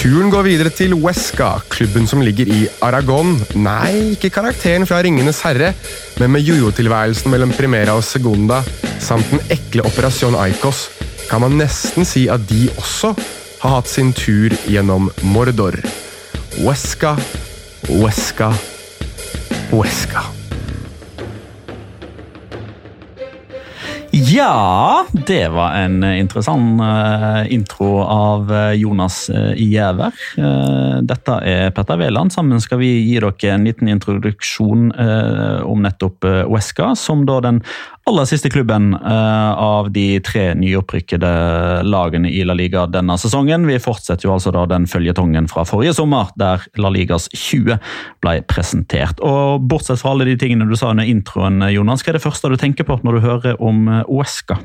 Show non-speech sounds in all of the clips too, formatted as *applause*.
Turen går videre til Huesca, klubben som ligger i Aragon. Nei, ikke karakteren fra Ringenes herre, men med jojo-tilværelsen mellom Primera og Segunda samt den ekle Operasjon Aikos, kan man nesten si at de også har hatt sin tur gjennom Mordor. Huesca, Huesca, Huesca. Ja, det var en interessant eh, intro av eh, Jonas Giæver. Eh, dette er Petter Wæland. Sammen skal vi gi dere en liten introduksjon eh, om nettopp Uesca, som da den aller siste klubben uh, av de tre nyopprykkede lagene i La Liga denne sesongen. Vi fortsetter jo altså da den føljetongen fra forrige sommer, der La Ligas 20 ble presentert. Og Bortsett fra alle de tingene du sa under introen, Jonas, hva er det første du tenker på når du hører om Uesca?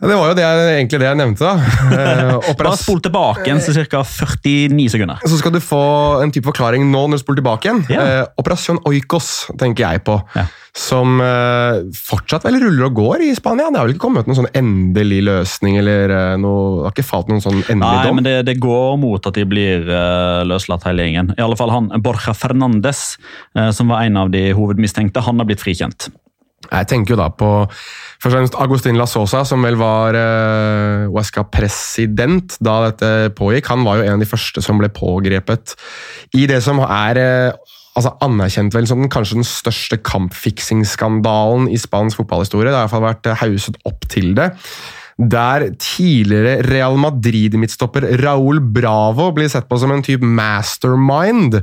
Det var jo det jeg, egentlig det jeg nevnte. da. *laughs* Eh, Bare spol tilbake igjen til ca. 49 sekunder. Så skal du få en type forklaring nå når du spoler tilbake igjen. Ja. Eh, Operasjon Oikos tenker jeg på. Ja. Som eh, fortsatt vel ruller og går i Spania. Det har vel ikke kommet noen sånn endelig løsning eller eh, noe, det har ikke falt noen sånn endelig Nei, dom? men det, det går mot at de blir eh, løslatt hele gjengen. I alle fall han, Borja Fernandes, eh, som var en av de hovedmistenkte, han har blitt frikjent. Jeg tenker jo da på først og fremst Agustin La Sosa, som vel var uh, Huesca-president da dette pågikk. Han var jo en av de første som ble pågrepet i det som er eh, altså anerkjent vel som den, kanskje den største kampfiksingsskandalen i spansk fotballhistorie. Det har i hvert fall vært eh, hauset opp til det. Der tidligere Real Madrid-midtstopper Raúl Bravo blir sett på som en type mastermind.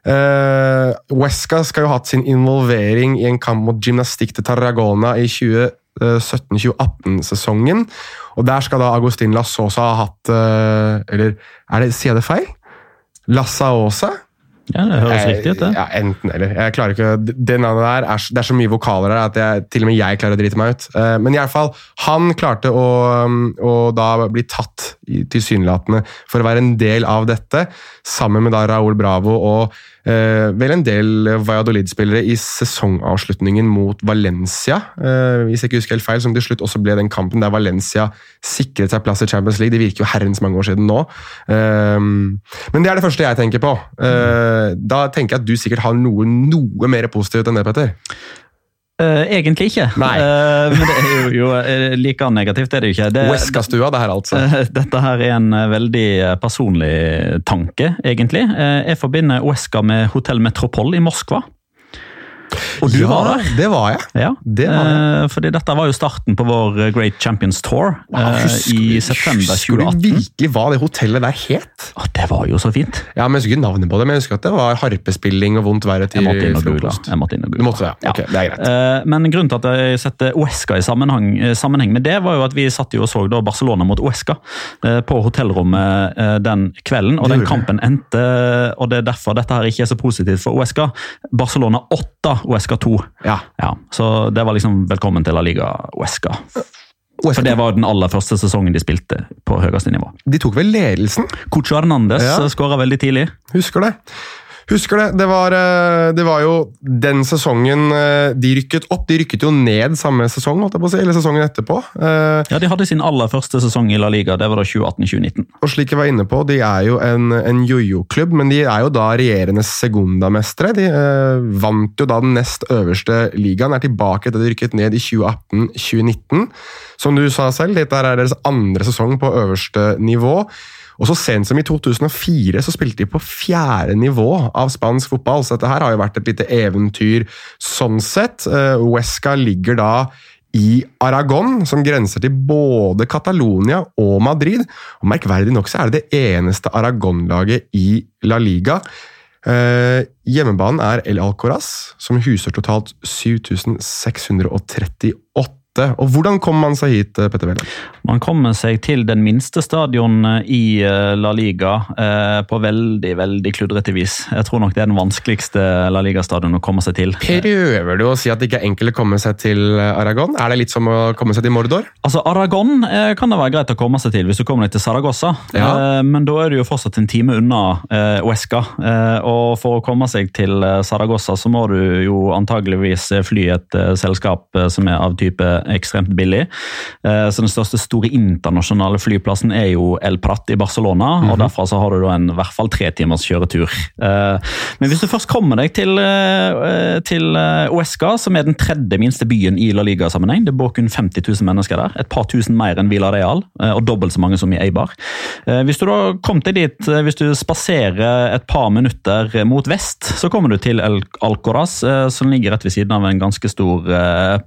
Uh, Huesca skal jo ha hatt sin involvering i en kamp mot Gymnastikk til Tarragona i 2017-2018-sesongen. Og Der skal da Agustin Lasosa ha hatt uh, Eller er det, sier jeg det feil? La Saosa? Ja, Det høres riktig ut, det. Ja, enten eller. Jeg klarer ikke, Det navnet der er, det er så mye vokaler her at jeg, til og med jeg klarer å drite meg ut. Eh, Men i alle fall, han klarte å, um, å da bli tatt tilsynelatende for å være en del av dette, sammen med da Raúl Bravo og vel en del Valladolid-spillere i sesongavslutningen mot Valencia, eh, hvis jeg ikke husker helt feil, som til slutt også ble den kampen der Valencia sikret seg plass i Champions League. Det virker jo herrens mange år siden nå. Eh, men det er det første jeg tenker på. Eh, da tenker jeg at du sikkert har noe, noe mer positivt enn det, Petter. Eh, egentlig ikke. Nei. Uh, men det er jo, jo eh, like negativt er det jo ikke. Det, det her altså. Uh, Dette her er en veldig personlig tanke, egentlig. Jeg forbinder Uesca med Hotell Metropol i Moskva. Og du ja, var der. det var jeg. Ja, Det var jeg. eh, fordi dette var jo starten på vår eh, Great Champions Tour eh, i september 2018. husker du virkelig hva det hotellet der het? Å, det var jo så fint. Ja, men Jeg husker ikke navnet på det, men jeg husker at det var harpespilling og vondt vær etter frokost. Jeg måtte inn og Du google. måtte det, ja. Ok, det er greit. Men grunnen til at jeg setter Uesca i sammenheng, sammenheng med det, var jo at vi satt jo og så Barcelona mot Uesca på hotellrommet den kvelden. Og den kampen endte, og det er derfor dette her ikke er så positivt for Uesca. Barcelona 8, Uesca 2. Ja. Ja, så det var liksom velkommen til La Liga Uesca. For det var den aller første sesongen de spilte på høyeste nivå. De tok vel ledelsen? Cucho Hernandez Ja. skåra veldig tidlig. Husker det. Husker det. Det var, eh, det var jo den sesongen eh, de rykket opp. De rykket jo ned samme sesong, holdt jeg på å si, eller sesongen etterpå. Eh, Ja, De hadde sin aller første sesong i La Liga, det var da 2018-2019. Og slik jeg var inne på, de er jo en, en jojo-klubb, men de er jo da regjerende segundamestere. De eh, vant jo da den nest øverste ligaen, er tilbake etter de rykket ned i 2018-2019. Som du sa selv, dette er deres andre sesong på øverste nivå. Og så sent som i 2004 så spilte de på fjerde nivå av spansk fotball, så dette her har jo vært et lite eventyr sånn sett. Eh, Huesca ligger da i Aragon, som grenser til både Catalonia og Madrid. Og Merkverdig nok så er det det eneste Aragon-laget i La Liga. Eh, hjemmebanen er El Alcoraz, som huser totalt 7638. Og hvordan kom man seg hit, Petter Velland? Man kommer seg til den minste stadion i eh, La Liga eh, på veldig veldig kludrete vis. Jeg tror nok det er den vanskeligste La Liga-stadion å komme seg til. Prøver du å si at det ikke er enkelt å komme seg til Aragon? Er det litt som å komme seg til Mordor? Altså, Aragon eh, kan det være greit å komme seg til hvis du kommer deg til Saragossa, Ja. eh, men da er du jo fortsatt en time unna Uesca. Eh, og for å komme seg til eh, Saragossa så må du jo antageligvis fly et eh, selskap eh, som er av type ekstremt billig. Eh, så Den største store internasjonale flyplassen er jo El Prat i Barcelona, og derfra så har du da en i hvert fall tre timers kjøretur. Eh, men hvis du først kommer deg til, eh, til Uesca, som er den tredje minste byen i La Liga-sammenheng, det bor kun 50 000 mennesker der, et par tusen mer enn Villa Real, og dobbelt så mange som i Eibar. Hvis du da kom deg dit, hvis du spaserer et par minutter mot vest, så kommer du til El Alcoraz, som ligger rett ved siden av en ganske stor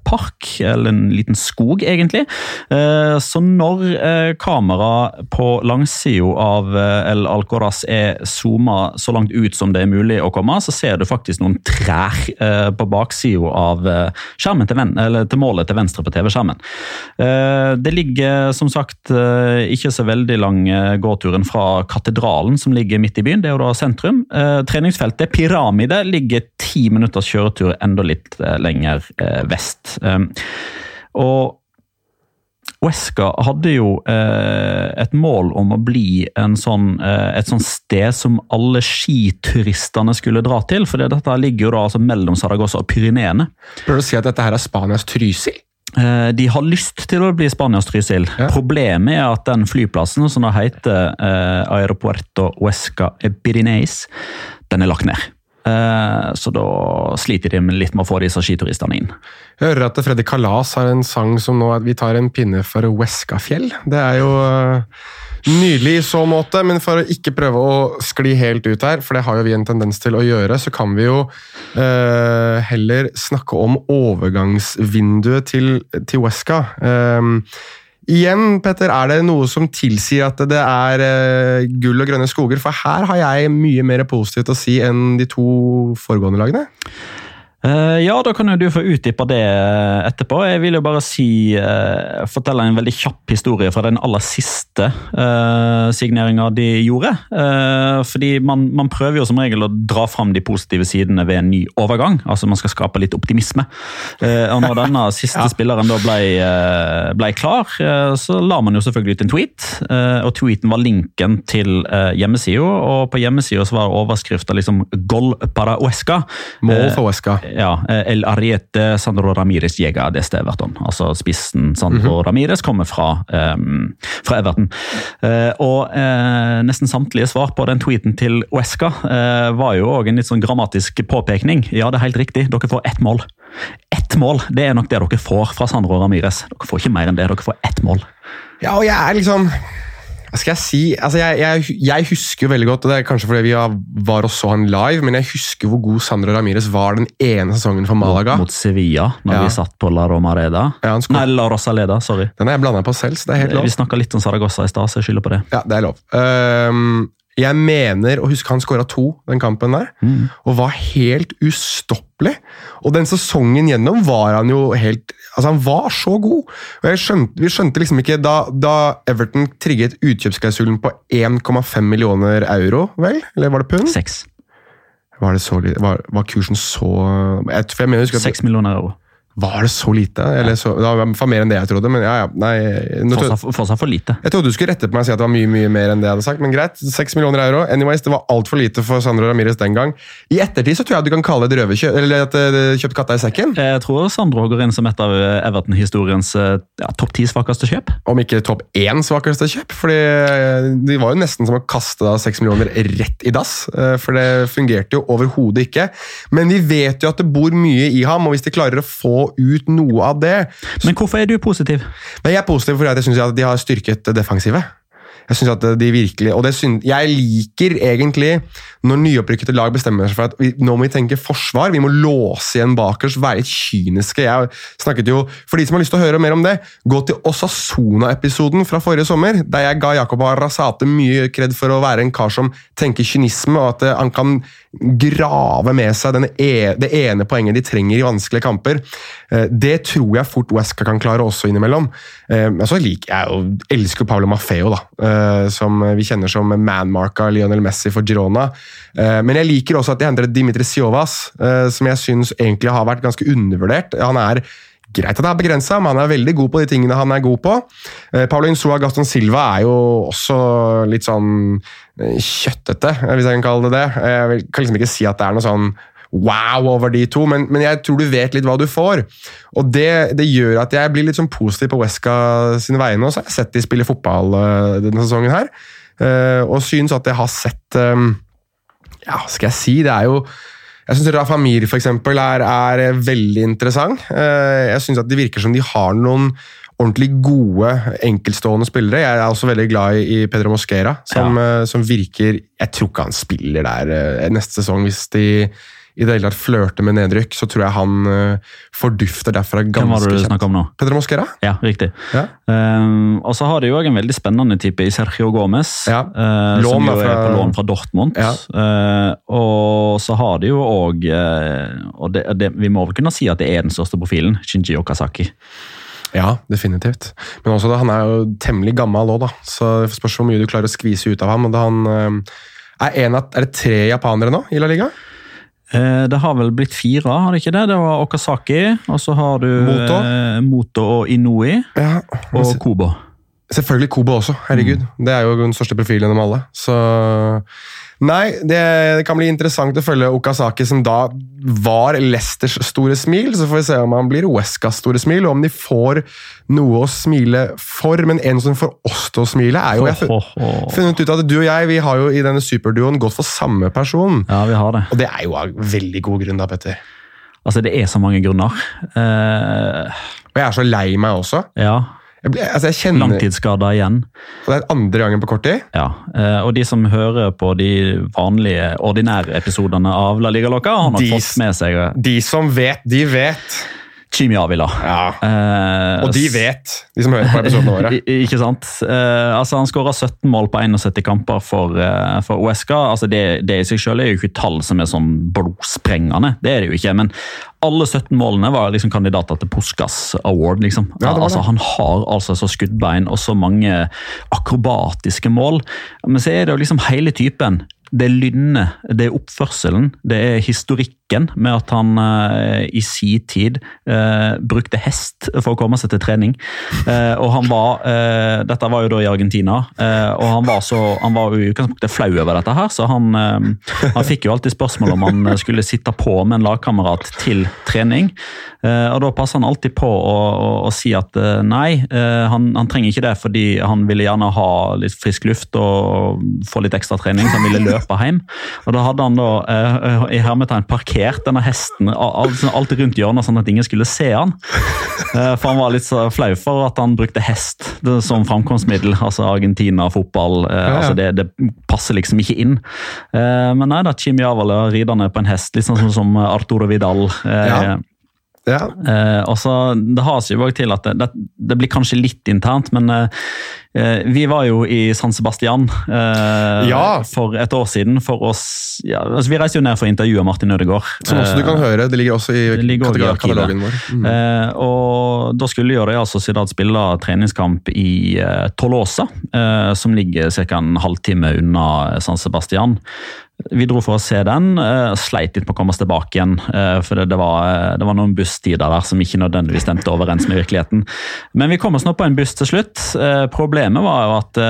park, eller en liten skog egentlig. Eh, Så når eh, kamera på langsida av eh, El Alcoraz er zooma så langt ut som det er mulig å komme, så ser du faktisk noen trær på baksida av skjermen til, ven til målet til venstre på TV-skjermen. Det ligger som sagt ikke så veldig lang gåturen fra katedralen som ligger midt i byen, det er jo da sentrum. Treningsfeltet Pyramide ligger ti minutters kjøretur enda litt lenger vest. Og Huesca hadde jo eh, et mål om å bli en sånn, eh, et sånt sted som alle skituristene skulle dra til. For dette ligger jo da altså mellom Saragossa og Pyreneene. Prøver du å si at dette her er Spanias Trysil? Eh, de har lyst til å bli Spanias Trysil. Ja. Problemet er at den flyplassen, som da heter eh, Aeropuerto Huesca Pirineis, den er lagt ned. Eh, så da sliter de litt med å få disse skituristene inn. Jeg hører at Freddy Kalas har en sang som nå at Vi tar en pinne for Weskafjell. Det er jo øh, nydelig i så måte, men for å ikke prøve å skli helt ut her, for det har jo vi en tendens til å gjøre, så kan vi jo øh, heller snakke om overgangsvinduet til, til Weska. Um, Igjen, Petter, er det noe som tilsier at det er øh, gull og grønne skoger? For her har jeg mye mer positivt å si enn de to foregående lagene. Eh, ja, da kan jo du få utdype det etterpå. Jeg vil jo bare si, uh, fortelle en veldig kjapp historie fra den aller siste uh, signeringa de gjorde. Uh, fordi man, man prøver jo som regel å dra fram de positive sidene ved en ny overgang. Altså man skal skape litt optimisme. Uh, og når denne *laughs* siste spilleren da ble, eh, ble klar, eh, så la man jo selvfølgelig ut en tweet. eh, og tweeten var linken til uh, hjemmesida, og på hjemmesida var overskrifta liksom 'Gol para Uesca'. Mål Eh, for Huesca. Ja, eh, El Ariete Sandro Ramires llega deste Everton. Altså spissen Sandro Ramires kommer fra, um, fra Everton. Uh, og uh, nesten samtlige svar på den tweeten til Uesca uh, var jo òg en litt sånn grammatisk påpekning. Ja, det er helt riktig, dere får ett mål. Ett mål, det er nok det dere får fra Sandro Ramires. Dere får ikke mer enn det, dere får ett mål. Ja, og jeg er liksom Skal jeg si altså jeg, jeg, jeg husker veldig godt, og det er kanskje fordi vi var og så han live, men jeg husker hvor god Sandro Ramires var den ene sesongen for Malaga. Mot Sevilla, når Ja. vi satt på La Romareda. Ja, Nei, La Rosaleda, sorry. Den har jeg blanda på selv, så det er helt lov. Vi snakka litt om Saragossa i stad, så jeg skylder på det. Ja, det er lov. Ehm, jeg mener å huske han skåra to den kampen der, og var helt ustoppelig. Og den sesongen gjennom var han jo helt Altså, han var så god! Og skjønte, vi skjønte liksom ikke Da, da Everton trigget utkjøpsklausulen på 1,5 millioner euro, vel? Eller var det pund? Seks. Var, det så, li- var, var kursen så jeg, jeg mener, jeg husker at, Seks millioner euro. Var det så lite? Eller så, det var mer enn det jeg trodde, men ja, ja. Nei, nå Fortsatt fortsatt for lite. jeg trodde du skulle rette på meg og si at det var mye mye mer enn det jeg hadde sagt, men greit. 6 millioner euro. Anyways, det var altfor lite for Sandro Ramirez den gang. I ettertid så tror jeg du kan kalle det et røverkjøp, eller at du kjøpt katta i sekken. Jeg tror Sandro går inn som et av Everton-historiens eh, ja, topp ti svakeste kjøp. Om ikke topp én svakeste kjøp. fordi de var jo nesten som å kaste da 6 millioner rett i dass. eh, For det fungerte jo overhodet ikke. Men vi vet jo at det bor mye i ham, og hvis de klarer å få ut noe av det Men hvorfor er du positiv? Men jeg er positiv fordi jeg syns de har styrket det defensive. Jeg synes at de virkelig, og det syn- Jeg liker egentlig når nyopprykkede lag bestemmer seg for at vi, nå må vi tenke forsvar. Vi må låse igjen bakerst, være litt kyniske. Jeg snakket jo, For de som har lyst til å høre mer om det, gå til Osasona-episoden fra forrige sommer, der jeg ga Jakob Arrazate mye kred for å være en kar som tenker kynisme, og at eh, han kan grave med seg e det ene poenget de trenger i vanskelige kamper. Eh, Det tror jeg fort Wesca kan klare også innimellom. Eh, så liker jeg jo, elsker jo Paolo Maffeo, da, som vi kjenner som manmarka Lionel Messi for Girona. Eh, Men jeg liker også at de henter Dimitri Siovas, eh, som jeg syns egentlig har vært ganske undervurdert. Han er Greit at det er begrensa, men han er veldig god på de tingene han er god på. Eh, Paulo Insua Gaston Silva er jo også litt sånn eh, kjøttete, eh, hvis jeg kan kalle det det. Jeg kan liksom ikke si at det er noe sånn wow over de to, men, men jeg tror du vet litt hva du får. Og det, det gjør at jeg blir litt sånn positiv på Wesca sine vegne. Og så har jeg sett de spille fotball eh, denne sesongen her, eh, og syns at jeg har sett ja, Ja, skal jeg si? Det er jo jeg syns Rafa Mir for eksempel, er, er veldig interessant. Jeg Jeg syns det virker som de har noen ordentlig gode enkeltstående spillere. Jeg er også veldig glad i Pedro Mosquera, som, ja. som virker Jeg tror ikke han spiller der eh, neste sesong hvis de i det hele tatt flørter med nedrykk. Så tror jeg han uh, fordufter derfra Hvem var ganske det du kjent. om nå? Pedro Mosquera? Ja, riktig. Ja. Um, og så har de jo en veldig spennende type i Sergio Gomez, Ja. uh, som jo er fra- på lån fra Dortmund. Ja. Uh, og så har de jo òg Og det, det, vi må vel kunne si at det er den største profilen, Shinji Okazaki. Ja, definitivt. Men også da, han er jo temmelig gammel òg, da. Så det spørs hvor mye du klarer å skvise ut av ham. Og da han er, en av, er det tre japanere nå i La Liga? Eh, det har vel blitt fire, har det ikke det? Det var Okasaki, og så har du Moto. eh, Moto og Inui Ja, og Kobo. Selvfølgelig Kobo også, herregud. Det er jo den største profilen av alle. Så Nei, det, det kan bli interessant å følge Okazaki, som da var Leicesters store smil. Så får vi se om han blir Westgas store smil, og om de får noe å smile for. Men en som får oss til å smile, er jo Jeg har funnet ut at du og jeg vi har jo i denne superduoen gått for samme person. Ja, vi har det. Og det er jo av veldig god grunn, da, Petter. Altså, det er så mange grunner. Uh... Og jeg er så lei meg også. ja, Jeg, ble, altså jeg kjenner, langtidsskader igjen. og Det er andre gangen på kort tid. Ja, eh, og de som hører på de vanlige, ordinære episodene av La Liga Loca, har nok De- fått med seg eh, De som vet, de vet. Chimi Avila. Ja. Eh, Og de vet, de som hører på episodene våre. *laughs* Ikke sant? Eh, altså Han skåra 17 mål på 71 kamper for, eh, for Uesca. Altså det, det i seg selv er jo ikke tall som er sånn blodsprengende, det er det jo ikke. Men alle 17 målene var liksom kandidater til Puskas Award. liksom. Ja, altså. Han har altså så skuddbein og så mange akrobatiske mål. Men så er det jo liksom hele typen. Det er lynnet, det er oppførselen, det er historikken med at han eh, i si tid eh, brukte hest for å komme seg til trening. Eh, og han var, eh, Dette var jo da i Argentina, eh, og han var, så, han var jo flau over dette. her, så han, eh, han fikk jo alltid spørsmål om han skulle sitte på med en lagkamerat til trening. Og Da passer han alltid på å, å, å si at nei, han, han trenger ikke det fordi han ville gjerne ha litt frisk luft og få litt ekstra trening. så han ville løpe løpe hjem. Og da hadde han da eh, i hermetegn parkert denne hesten alt, sånn alt rundt hjørnet, sånn at ingen skulle se han. Eh, for han var litt så flau for at han brukte hest som framkomstmiddel. Altså Argentina, fotball. Eh, ja, ja. altså det, det, passer liksom ikke inn. Eh, men nei da, Chimiavala ridende på en hest, litt sånn som Arturo Vidal. Eh, ja. Ja. Eh, og så, Det har seg jo også til at det, det, det, blir kanskje litt internt, men eh, eh vi var jo i San Sebastian eh, ja. for et år siden. for oss, ja, altså Vi reiste jo ned for å intervjue Martin Ødegaard. Som også du kan eh, høre, det ligger også i ligger katalogen vår. Mm. Eh, og Da skulle jo Real Sociedad spille treningskamp i Tolosa, som ligger ca. en halvtime unna San Sebastian. Vi dro for å se den. Uh, sleit litt med å komme oss tilbake igjen. Uh, for det, det, var, eh, det, var, noen busstider der som ikke nødvendigvis stemte overens med virkeligheten. Men vi kom oss nå på en buss til slutt. Uh, problemet var jo at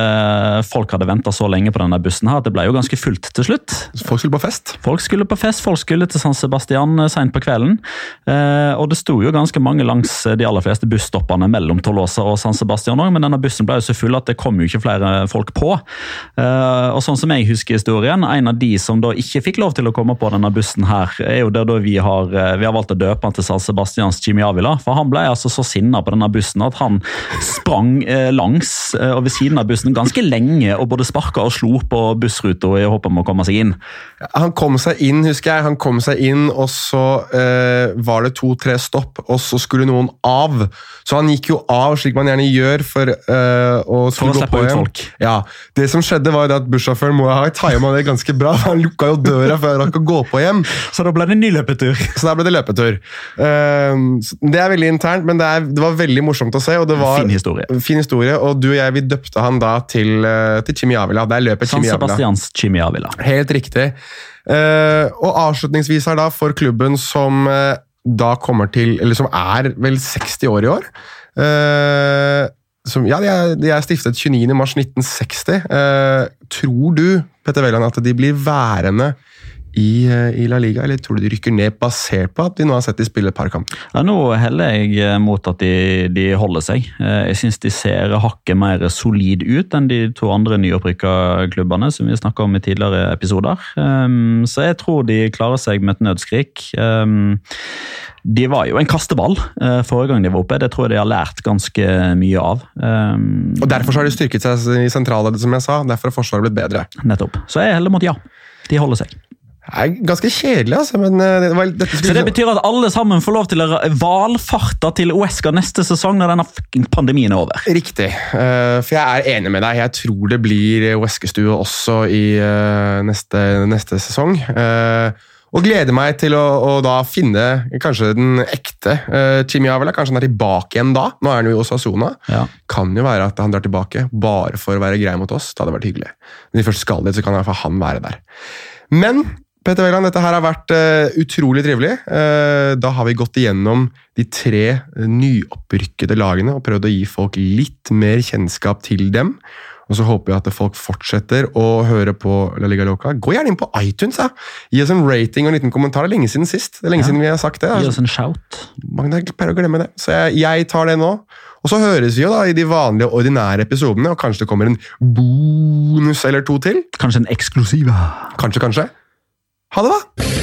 folk hadde venta så lenge på denne bussen her at det ble jo ganske fullt til slutt. Folk skulle på fest? Folk skulle på fest. Folk skulle til San Sebastian seint på kvelden. og det sto jo ganske mange langs de aller fleste busstoppene mellom Tolosa og San Sebastian òg, men denne bussen ble jo så full at det kom jo ikke flere folk på. og sånn som jeg husker historien, en av de som da ikke fikk lov til å komme på denne bussen, her, er jo det da vi har, eh, vi har valgt å døpe han til San Sebastians Jimmy Avila. For han ble altså så sinna på denne bussen at han sprang eh, langs eh, og ved siden av bussen ganske lenge og både sparka og slo på bussruta i håp om å komme seg inn. Han kom seg inn, husker jeg. Han kom seg inn, og så eh, var det to-tre stopp, og så skulle noen av. Så han gikk jo av, slik man gjerne gjør for, eh, å, for å slippe ut folk. Ja, Det som skjedde, var at bussjåføren må ha tima det ganske bra. Han lukka jo døra før han kan gå på hjem. Så da ble det en ny løpetur. Så da ble det løpetur. Uh, det er veldig internt, men det, er, det, var veldig morsomt å se. og det var Fin historie. Fin historie, Og du og jeg vi døpte han da til, uh, til Chimi Avila. Der løper San Sebastians Chimi Avila. Helt riktig. Uh, og avslutningsvis her da, for klubben som uh, da kommer til Eller som er vel 60 år i år. Som, ja, de er, de er stiftet 29.3.1960. Eh, tror du Petter Wæland, at de blir værende i, eh, i, La Liga, eller tror du de rykker ned basert på at de nå har sett de spille et par kamper? Ja, nå heller jeg eh, mot at de, de holder seg. Eh, jeg syns de ser hakket mer solid ut enn de to andre nyopprykka klubbene som vi snakka om i tidligere episoder. Um, så jeg tror de klarer seg med et nødskrik. De var jo en kasteball uh, forrige gang de var oppe. Det tror jeg de har lært ganske mye av. Um, og Derfor har de styrket seg i sentrale, som jeg sa. Derfor har Forsvaret blitt bedre. Nettopp. Så jeg heller mot ja. De holder seg. Det er ganske kjedelig, altså. Men eh, det, var, dette Så det betyr at alle sammen får lov til å valfarte til Uesca neste sesong når denne pandemien er over? Riktig. Uh, for jeg er enig med deg. Jeg tror det blir Uesca-stue også i neste, neste, sesong. Uh, og gleder meg til å, å, da finne kanskje den ekte uh, Chimi Kanskje han er tilbake igjen da. Nå er han jo i Osasuna. Ja. Kan jo være at han drar tilbake bare for å være grei mot oss. Det hadde vært hyggelig. Men de først skal dit, så kan i hvert fall han være der. Men Petter Wæland, dette her har vært uh, utrolig trivelig. Uh, da har vi gått igjennom de tre nyopprykkede lagene og prøvd å gi folk litt mer kjennskap til dem. Og så håper jeg at folk fortsetter å høre på La Liga Loca. Gå gjerne inn på iTunes. Ja. Gi oss en rating og en liten kommentar. Det er lenge siden sist. Det er lenge ja. siden vi har sagt det. Gi oss en shout. Mange pleier å glemme det. Så jeg, jeg, tar det nå. Og så høres vi jo da i de vanlige, ordinære episodene, og kanskje det kommer en bonus eller to til. Kanskje en eksklusiv. Kanskje, kanskje. Ha det, da!